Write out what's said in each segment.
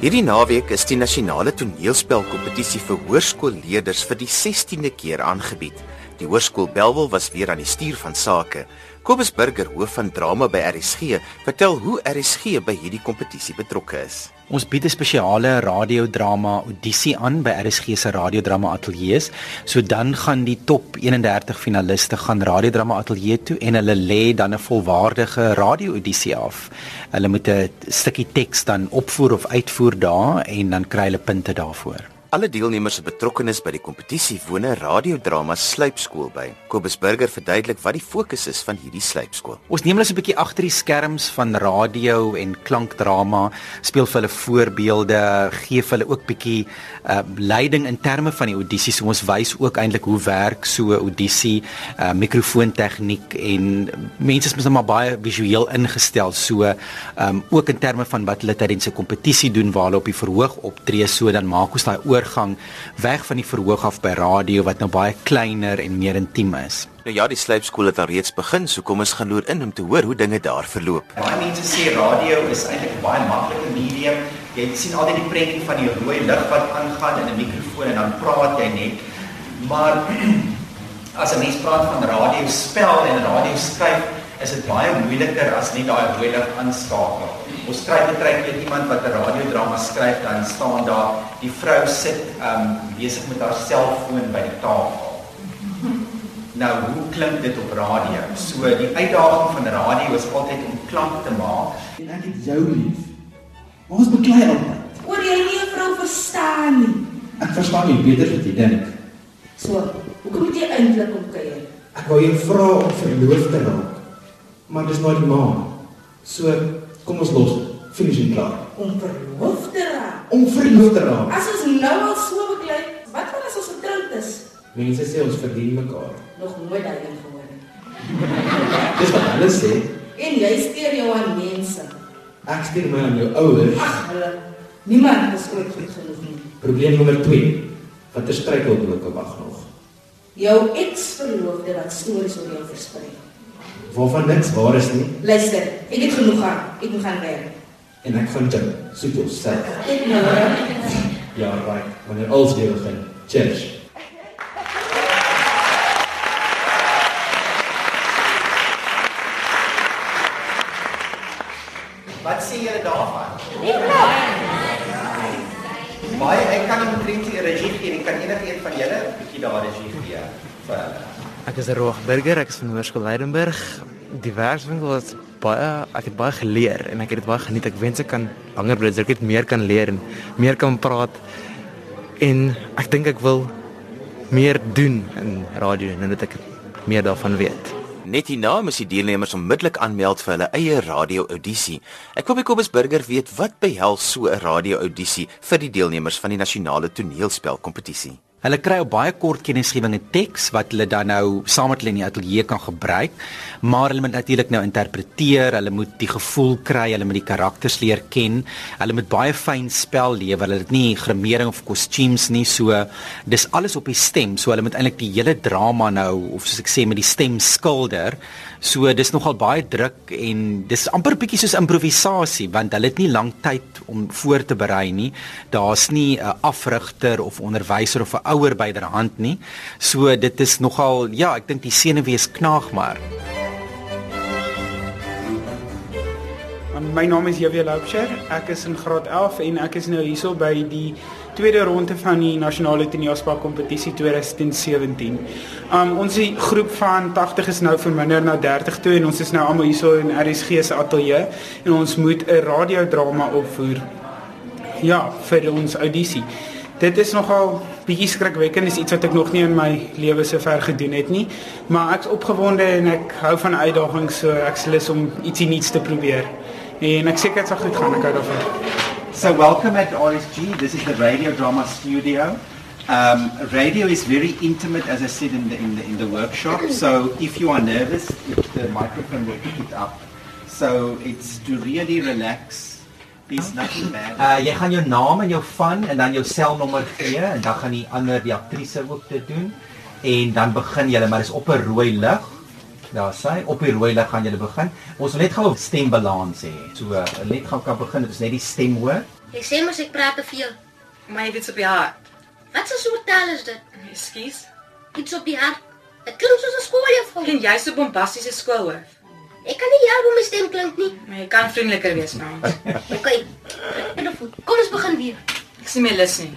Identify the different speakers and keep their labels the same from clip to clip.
Speaker 1: Hierdie naweek is die nasionale toneelspelkompetisie vir hoërskoolleerders vir die 16de keer aangebied. Die hoërskool Belwel was weer aan die stuur van sake. Kobus Burger, hoof van drama by RSG, vertel hoe RSG by hierdie kompetisie betrokke is.
Speaker 2: Ons bied 'n spesiale radiodrama audisie aan by RSG se radiodrama ateljee. So dan gaan die top 31 finaliste gaan radiodrama ateljee toe en hulle lê dan 'n volwaardige radio audisie af. Hulle moet 'n stukkie teks dan opvoer of uitvoer daar en dan kry hulle punte daarvoor.
Speaker 1: Alle deelnemers se betrokkenis by die kompetisie woon 'n radiodrama slypskool by. Kobus Burger verduidelik wat die fokus is van hierdie slypskool.
Speaker 2: Ons neem hulle so 'n bietjie agter die skerms van radio en klankdrama, speel vir hulle voorbeelde, gee vir hulle ook bietjie uh leiding in terme van die audisie. So ons wys ook eintlik hoe werk so 'n audisie, uh mikrofoontegniek en mense is mos nou maar baie visueel ingestel. So um ook in terme van wat hulle tydens 'n kompetisie doen waar hulle op die verhoog optree, so dan maak ons daai oorgang weg van die verhoog af by radio wat nou baie kleiner en meer intiem is.
Speaker 1: Nou ja, die slypskool het al reeds begin, so kom ons gaan loer in om te hoor hoe dinge daar verloop.
Speaker 2: Baie mense sê radio is eintlik 'n baie maklike medium. Jy sien altyd die prentjie van die rooi lig wat aangaan in 'n mikrofoon en dan praat jy net. Maar as 'n mens praat van radio spel en radio skryf, is dit baie moeiliker as net daai rooi lig aanskakel. Ons kry baie keer iemand wat 'n radiodrama skryf dan staan daar die vrou sit um besig met haar selfoon by die tafel. Nou, hoe klink dit op radio? So die uitdaging van radio is altyd om klank te maak.
Speaker 3: En ek het jou lief. Ons beklei altyd.
Speaker 4: Oor jy nie 'n vrou verstaan nie.
Speaker 3: Ek verstaan nie beter wat jy dink.
Speaker 4: So, hoekom moet jy eintlik kom kuier?
Speaker 3: Ek wou jou vra om verloof te raak. Maar dis nou die maan. So Kom ons los. Finish en klaar.
Speaker 4: Om verloof te raak.
Speaker 3: Om verloof te raak.
Speaker 4: As ons nou al so beklei, wat van as ons getroud is?
Speaker 3: Mense sê ons verdien mekaar.
Speaker 4: Nog nooit daai ding gehoor nie.
Speaker 3: Dis wat hulle sê.
Speaker 4: En jy steur jou aan mense.
Speaker 3: Ek steur my aan jou ouers.
Speaker 4: Ag, hulle niemand is ooit goed genoeg nie.
Speaker 3: Probleem nommer 2. Watter struikelblokke wag nog?
Speaker 4: Jou ex-verloofde wat stories oor jou versprei
Speaker 3: waarvan niks waar is nie.
Speaker 4: Luister, ek het genoeg aan. Ek moet gaan werk.
Speaker 3: En ek gaan jou soet jou self.
Speaker 4: Ek nou.
Speaker 3: Ja, right. Wanneer alles weer begin. Cheers.
Speaker 5: Is Roog Burger, ek is van Hoërskool Leidenburg. Die werkswinkel het baie ek het baie geleer en ek het dit baie geniet. Ek wens ek kan langer bly, ek meer kan leer en meer kan praat. En ek dink ek wil meer doen in radio en dat ek meer daarvan weet.
Speaker 1: Net hierna moet die deelnemers onmiddellik aanmeld vir hulle eie radio audisie. Ek wil by Kobus Burger weet wat behels so 'n radio audisie vir die deelnemers van die nasionale toneelspel kompetisie.
Speaker 2: Hulle kry op baie kort kennisgewing 'n teks wat hulle dan nou saam met hulle in die ateljee kan gebruik, maar hulle moet natuurlik nou interpreteer, hulle moet die gevoel kry, hulle moet die karakters leer ken. Hulle moet baie fyn spel lewer. Hulle het nie grimering of kostuums nie, so dis alles op die stem. So hulle moet eintlik die hele drama nou of soos ek sê met die stem skilder. So dis nogal baie druk en dis amper bietjie soos improvisasie want hulle het nie lank tyd om voor te berei nie. Daar's nie 'n afrigter of onderwyser of 'n ouer byderhand nie. So dit is nogal ja, ek dink die senuwees knaag maar.
Speaker 6: My naam is Javier Loubser. Ek is in graad 11 en ek is nou hierso by die tweede ronde van die nasionale toneelspel kompetisie 2017. Um ons die groep van 80 is nou verminder na 30 toe en ons is nou almal hierso in RSG se ateljee en ons moet 'n radiodrama opvoer. Ja, vir ons audisie. Dit is nogal bietjie skrikwekkend, is iets wat ek nog nie in my lewe so ver gedoen het nie, maar ek's opgewonde en ek hou van uitdagings, so ek sal lus om ietsie nuuts te probeer. En ek seker dit sal goed gaan, ek hou daarvan.
Speaker 7: So welcome at RSG. This is the radio drama studio. Um, radio is very intimate, as I said in the, in the in the workshop. So if you are nervous, the microphone will pick it up. So it's to really relax Dis nothing bad.
Speaker 2: Uh jy gaan jou naam en jou van en dan jou selnommer gee en dan gaan die ander die aktrise ook dit doen en dan begin jy maar dis op 'n rooi lig. Daar sê op die rooi lig gaan jy begin. Ons wil net gou stembalans hê. So uh, net gou kan begin, dit is net die stem hoor.
Speaker 4: Jy sê mos ek praat te veel.
Speaker 8: Maar jy het iets op die hart.
Speaker 4: Wat 'n soort taal is dit?
Speaker 8: Ekskuus.
Speaker 4: Iets op die hart. Dit klink soos 'n skooljuffrou.
Speaker 8: En jy so bombastiese skoolhoof.
Speaker 4: Ek kan nie help hoe my stem klink nie.
Speaker 8: Maar jy kan vriendeliker wees, man.
Speaker 4: OK. Kom ons begin weer.
Speaker 8: Ek sien my lus nie.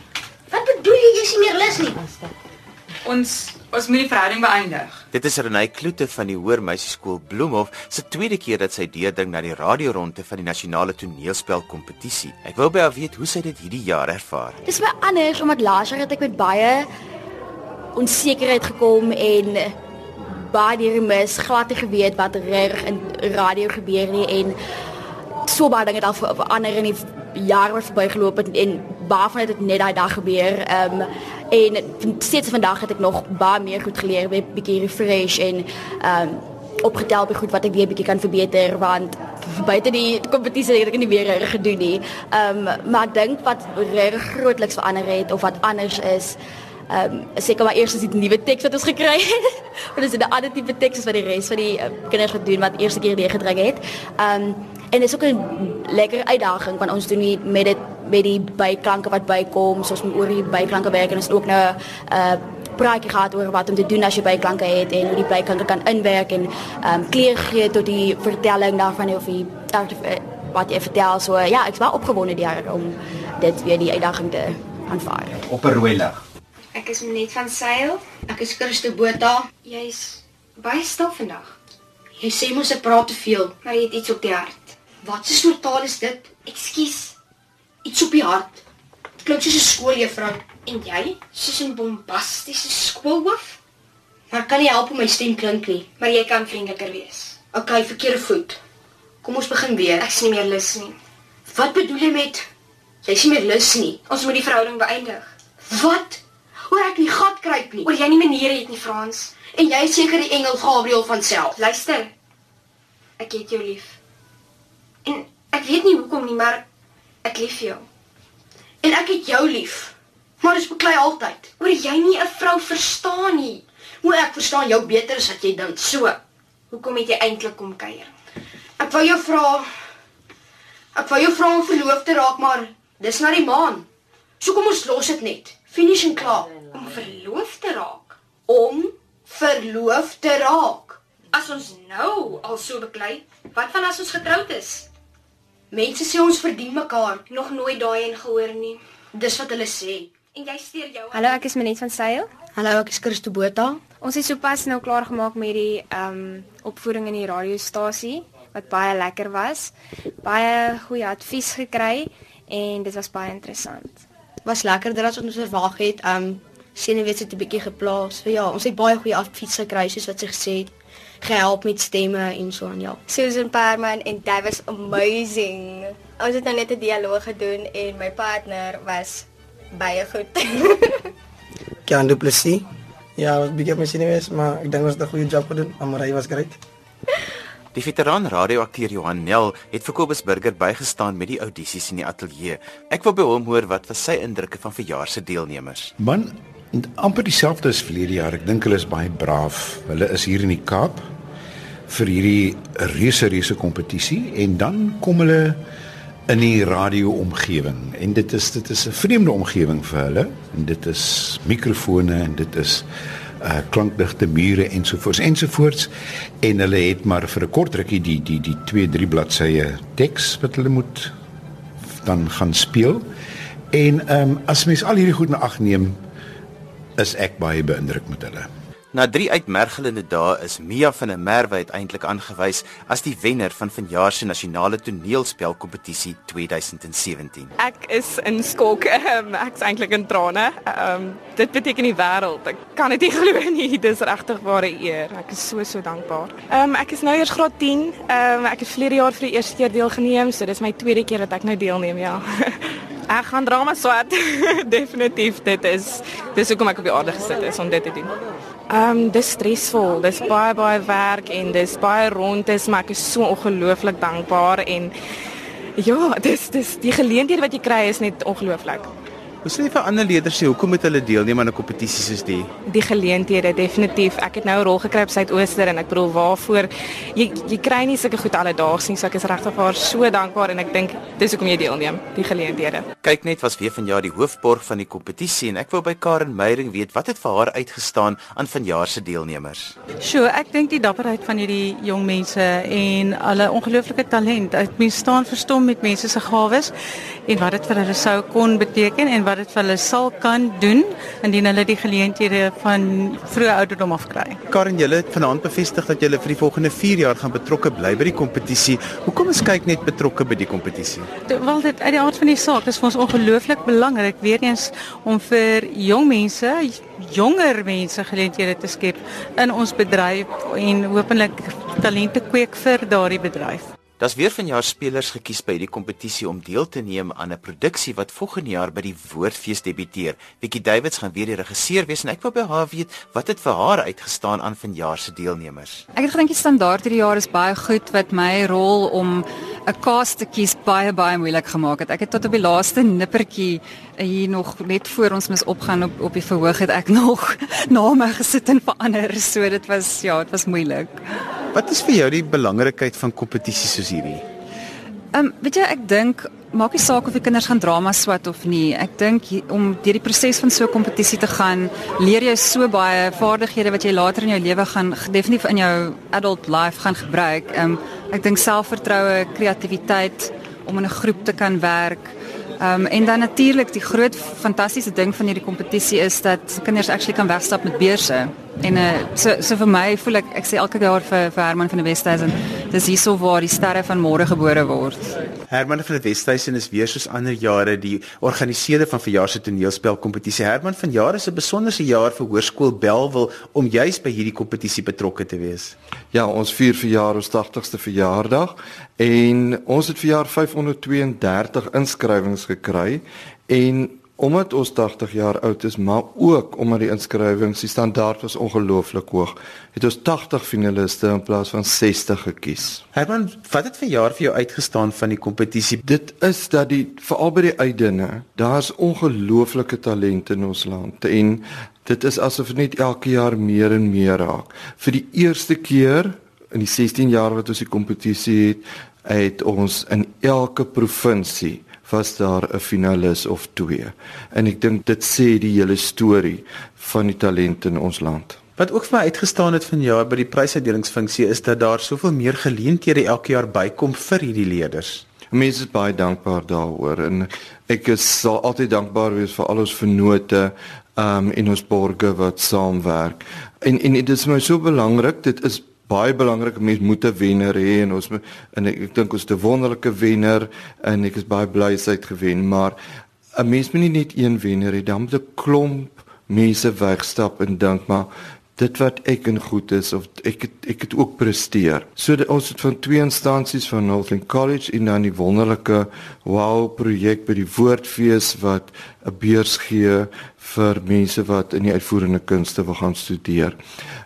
Speaker 4: Wat bedoel jy jy nie meer lus nie?
Speaker 8: Ons ons moet die verhouding beëindig.
Speaker 1: Dit is Renay Kloete van die Hoërmeisieskool Bloemhof se tweede keer dat sy deurdring na die radioronde van die nasionale toneelspelkompetisie. Ek wou by haar weet hoe sy dit hierdie jaar ervaar.
Speaker 9: Dis baie anders omdat laas jaar het ek met baie onsekerheid gekom en baie deur mis glad nie geweet wat reg in radio gebeur nie en so baie dinge het al ver- verander in die jare verbygeloop het en waarvan het dit net daai dag gebeur. Ehm en steeds vandag het ek nog baie meer goed geleer, weer bietjie refresh en ehm opgetel op die goed wat ek weer bietjie kan verbeter want buite die kompetisie het ek nie weer reg gedoen nie. Ehm maar ek dink wat reg grootliks verander het of wat anders is Ehm um, seker maar eers is die nuwe teks wat ons gekry het. Want dis 'n ander tipe teks as wat die res van die uh, kinders gedoen wat eerste keer deurgedruk het. Ehm um, en dit is ook 'n lekker uitdaging want ons doen nie met dit met die byklanke wat bykom, soos met oor die byklanke werk en ons het ook nou 'n uh, praatjie gehad oor wat om te doen as jy byklanke het en hoe die byklanke kan inwerk en ehm um, kleur gee tot die vertelling daarvan of die uh, wat jy vertel. So uh, ja, ek's baie opgewonde die jaar om dit weer die uitdaging te aanvaar.
Speaker 7: Op 'n rooi lig.
Speaker 10: Ek is net van Sail.
Speaker 4: Ek is Christo Botha.
Speaker 10: Jy's baie stil vandag,
Speaker 4: Jy sê mos ek praat te veel.
Speaker 10: maar jy het iets op die hart.
Speaker 4: Wat 'n soort taal is dit?
Speaker 10: Ekskuus.
Speaker 4: Iets op die hart. Klink soos 'n skooljuffrou.
Speaker 10: En jy? Soos 'n bombastiese skoolhoof,
Speaker 4: Maar ek kan nie help hoe my stem klink nie.
Speaker 10: maar jy kan vriendeliker wees.
Speaker 4: OK, verkeerde voet. Kom ons begin weer.
Speaker 10: Ek's nie meer lus nie.
Speaker 4: Wat bedoel jy met jy's nie meer lus nie?
Speaker 10: Ons moet die verhouding beëindig.
Speaker 4: Wat? Hoor ek nie gat kruip nie.
Speaker 10: Oor jy nie maniere het nie, Frans.
Speaker 4: En jy is seker die engel Gabriël van self.
Speaker 10: Luister. Ek het jou lief. En ek weet nie hoekom nie, maar ek lief jou.
Speaker 4: En ek het jou lief. Maar dis beklei altyd.
Speaker 10: Oor jy nie 'n vrou verstaan nie.
Speaker 4: Hoe ek verstaan jou beter as wat jy dink. So,
Speaker 10: Hoekom het jy eintlik kom kuier?
Speaker 4: ek wou jou vra Ek wou jou vra om verloof te raak, maar dis na die maan. So kom ons los dit net. Finish en klaar.
Speaker 10: Verloof te raak.
Speaker 4: Om verloof te raak.
Speaker 10: As ons nou al so beklei, wat van as ons getroud is?
Speaker 4: Mense sê ons verdien mekaar.
Speaker 10: Nog nooit daai en gehoor nie.
Speaker 4: Dis wat hulle sê.
Speaker 10: En jy steur jou.
Speaker 11: Hallo, ek is Manet van Sail.
Speaker 4: Hallo, ek is Christo Botha.
Speaker 11: Ons het sopas nou klaar gemaak met die ehm um, opvoering in die radiostasie wat baie lekker was. Baie goeie advies gekry en dit was baie interessant.
Speaker 12: Was lekkerder as ons verwag het. Um senuwees het 'n bietjie geplaas. So ja, ons het baie goeie advies gekry soos wat sy gesê het. Gehelp met stemme en so aan ja.
Speaker 13: Susan Perman en that was amazing. Ons het nou net 'n dialoog gedoen en my partner was baie goed.
Speaker 14: Kian Du Plessis. Ja, was bietjie my senuwees, maar ek dink ons het 'n goeie job gedoen. Amarai was great.
Speaker 1: Die veteraan radioakteur Johan Nel het vir Kobus Burger bygestaan met die audisies in die ateljee. Ek wil by hom hoor wat was sy indrukke van verjaar se deelnemers.
Speaker 15: Man, amper dieselfde as verlede jaar. Ek dink hulle is baie braaf. Hulle is hier in die Kaap vir hierdie reuse reuse kompetisie en dan kom hulle in die radio omgewing en dit is dit is 'n vreemde omgewing vir hulle en dit is mikrofone en dit is uh klankdigte mure ensovoorts ensovoorts en hulle het maar vir 'n kort rukkie die die die 2 3 bladsye teks wat hulle moet dan gaan speel en ehm um, as mens al hierdie goed na ag neem is ek baie beïndruk met hulle
Speaker 1: Na 3 uitmergelende dae is Mia van der Merwe uiteindelik aangewys as die wenner van vanjaar se nasionale toneelspelkompetisie 2017.
Speaker 16: Ek is in skok. Um, ek's eintlik in trane. Ehm um, dit beteken die wêreld. Ek kan dit nie glo nie. Dis regtig ware eer. Ek is so so dankbaar. Ehm um, ek is nou eers graad 10. Ehm um, ek het verlede jaar vir die eerste keer deelgeneem, so dis my tweede keer dat ek nou deelneem, ja. ek gaan drama swat. Definitief dit is dis hoekom ek op die aarde gesit is om dit te doen. Ehm um, dis stresvol. Dis baie baie werk en dis baie rondes, maar ek is so ongelooflik dankbaar en ja, dis dis die geleenthede wat jy kry is net ongelooflik.
Speaker 17: Hoe sê jy vir ander leerders sê hoekom moet hulle deelneem aan 'n kompetisie soos die?
Speaker 16: Die geleenthede definitief. Ek het nou 'n rol gekry op Suidooster en ek bedoel waarvoor jy jy kry nie sulke goed alledaags nie, so ek is regtig vir haar so dankbaar en ek dink dis hoekom jy deelneem, die geleenthede.
Speaker 1: Kyk net was weer vanjaar die hoofborg van die kompetisie en ek wou by Karen Meyering weet wat het vir haar uitgestaan aan vanjaar se deelnemers.
Speaker 18: Sjoe, ek dink die dapperheid van hierdie jong mense en hulle ongelooflike talent. Ek mens staan verstom met mense se gawes en wat dit vir hulle sou kon beteken en wat dit vir hulle sal kan doen indien hulle die geleenthede van vroeë ouderdom af kry.
Speaker 17: Karen, julle het vanaand bevestig dat julle vir die volgende 4 jaar gaan betrokke bly by die kompetisie. Hoekom is kyk net betrokke by die kompetisie?
Speaker 18: Wel dit uit die aard van die saak is vir ons ongelooflik belangrik weer eens om vir jong mense, jonger mense geleenthede te skep in ons bedryf en hopelik talente kweek vir daardie bedryf.
Speaker 1: Daar's weer vanjaar spelers gekies by die kompetisie om deel te neem aan 'n produksie wat volgende jaar by die Woordfees debuteer. Vicky Davids gaan weer die regisseur wees en ek wou by haar weet wat het vir haar uitgestaan aan vanjaar se deelnemers.
Speaker 19: Ek het gedink die standaard hierdie jaar is baie goed wat my rol om 'n cast te kies baie baie moeilik gemaak het. Ek het tot op die laaste nippertjie hier nog net voor ons mis opgaan op op die verhoog het ek nog name gesit en verander. So dit was ja, dit was moeilik.
Speaker 17: Wat is vir jou die belangrikheid van kompetisies soos hierdie?
Speaker 19: Ehm um, weet jy ek dink maak nie saak of die kinders gaan drama swat of nie. Ek dink om deur die proses van so 'n kompetisie te gaan, leer jy so baie vaardighede wat jy later in jou lewe gaan definitief in jou adult life gaan gebruik. Ehm um, ek dink selfvertroue, kreatiwiteit om in 'n groep te kan werk. Ehm um, en dan natuurlik die groot fantastiese ding van hierdie kompetisie is dat kinders actually kan wegstap met beurse. En uh, so so vir my voel ek ek sê elke jaar vir vir Herman van die Westhuizen, dis hierso waar die sterre van môre gebore word.
Speaker 17: Herman van die Westhuizen is weer soos ander jare die organiseerder van verjaar se toneelspel kompetisie. Herman van jaar is 'n besonderse jaar vir Hoërskool Belwel om juis by hierdie kompetisie betrokke te wees.
Speaker 20: Ja, ons vier verjaar ons 80ste verjaardag en ons het vir jaar 532 inskrywings gekry en omdat ons 80 jaar oud is, maar ook omdat die inskrywings die standaard was ongelooflik hoog, het ons 80 finaliste in plaas van 60 gekies.
Speaker 17: Herman, wat het vir jaar vir jou uitgestaan van die kompetisie?
Speaker 20: Dit is dat die veral by die uitdinge, daar's ongelooflike talente in ons land en dit is asof net elke jaar meer en meer raak. Vir die eerste keer in die 16 jaar wat ons die kompetisie het, het ons in elke provinsie was daar 'n finalis of twee. En ek dink dit sê die hele storie van die talente in ons land.
Speaker 17: Wat ook vir my uitgestaan het vanjaar by die prysuitdelingsfunksie is dat daar soveel meer geleenthede elke jaar bykom vir hierdie leerders.
Speaker 20: Mense is baie dankbaar daaroor en ek is sal altyd dankbaar wees vir al ons vennote um in ons borge wat saamwerk. En en dit is my so belangrik, dit is baie belangrik mens moet 'n wenner hê en ons en ek, ek dink ons het 'n wonderlike wenner en ek is baie bly sy het gewen maar 'n mens moet nie net een wenner hê dan moet 'n klomp mense wegstap en dink maar dit wat ek en goed is of ek het, ek het ook presteer. So dat ons het van twee instansies van Northern College en dan die wonderlike wow projek by die Woordfees wat 'n beurs gee vir mense wat in die uitvoerende kunste wil gaan studeer.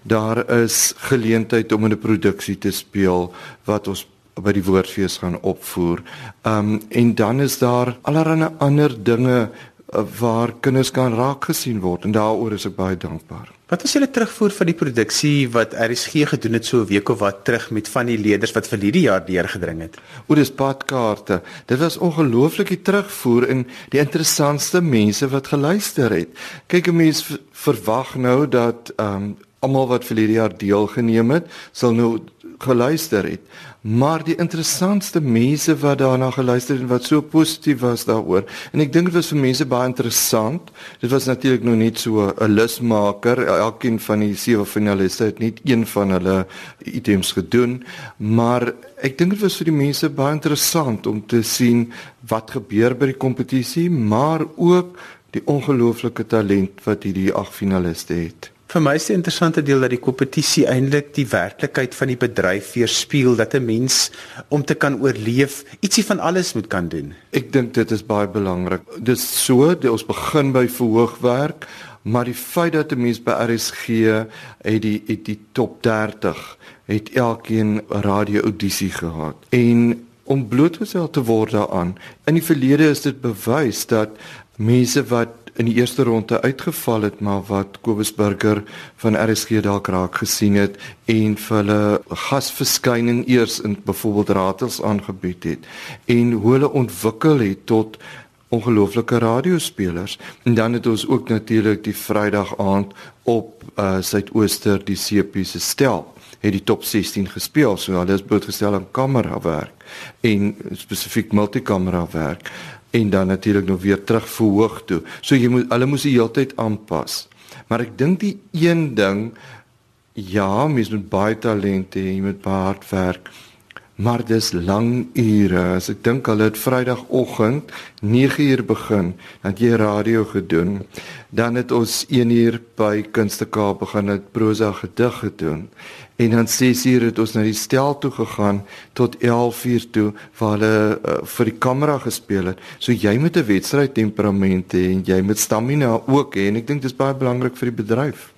Speaker 20: Daar is geleentheid om in 'n produksie te speel wat ons by die Woordfees gaan opvoer. Um en dan is daar allerlei ander dinge waar kinders kan raak gesien word en daaroor is ek baie dankbaar.
Speaker 17: Wat was julle terugvoer van die produksie wat RSG gedoen het so 'n week of wat terug met van die leerders wat vir hierdie jaar deurgedring het?
Speaker 20: O, dis padkaarte. Dit was ongelooflik die terugvoer en die interessantste mense wat geluister het. Kyk, 'n mens verwag nou dat ehm um, almal wat vir hierdie jaar deelgeneem het, sal nou geluister het. Maar die interessantste mense wat daarna geluister het en wat so positief was daaroor. En ek dink dit was vir mense baie interessant. Dit was natuurlik nog net so 'n lusmaker. Elkeen van die sewe finaliste het net een van hulle items gedoen, maar ek dink dit was vir die mense baie interessant om te sien wat gebeur by die kompetisie, maar ook die ongelooflike talent wat hierdie ag finaliste het.
Speaker 17: Vir my is die interessante deel dat die kompetisie eintlik die werklikheid van die bedryf weerspieël dat 'n mens om te kan oorleef ietsie van alles moet kan doen.
Speaker 20: Ek dink dit is baie belangrik. Dis so, dat ons begin by verhoogwerk, maar die feit dat 'n mens by RSG het die het die top 30 het elkeen radio audisie gehad. En om blootgestel te word daaraan. In die verlede is dit bewys dat mense wat in die eerste ronde uitgeval het maar wat Kobus Burger van RSG dalk raak gesien het en vir hulle gasverskyning eers in byvoorbeeld Ratels aangebied het en hoe hulle ontwikkel het tot ongelooflike radiospelers. En dan het ons ook natuurlik die Vrydag aand op uh, Suidooster die CP se stel het die top 16 gespeel. So hulle is blootgestel aan kamera werk en spesifiek multikamera werk en dan natuurlik nog weer terug verhoog toe. So jy moet hulle moes die hele tyd aanpas. Maar ek dink die een ding ja, mens moet baie talent hê, jy moet baie hard werk. Maar dis lang ure. As ek dink hulle het Vrydagoggend 9uur begin, dan jy radio gedoen. Dan het ons 1 uur by Kunste Kaap begin het prosa gedig gedoen. En dan 6 uur het ons na die stel toe gegaan tot 11 uur toe waar hulle uh, vir die kamera gespeel het. So jy moet 'n wedstryd temperament hê en jy moet stamina ook hê en ek dink dis baie belangrik vir die bedryf.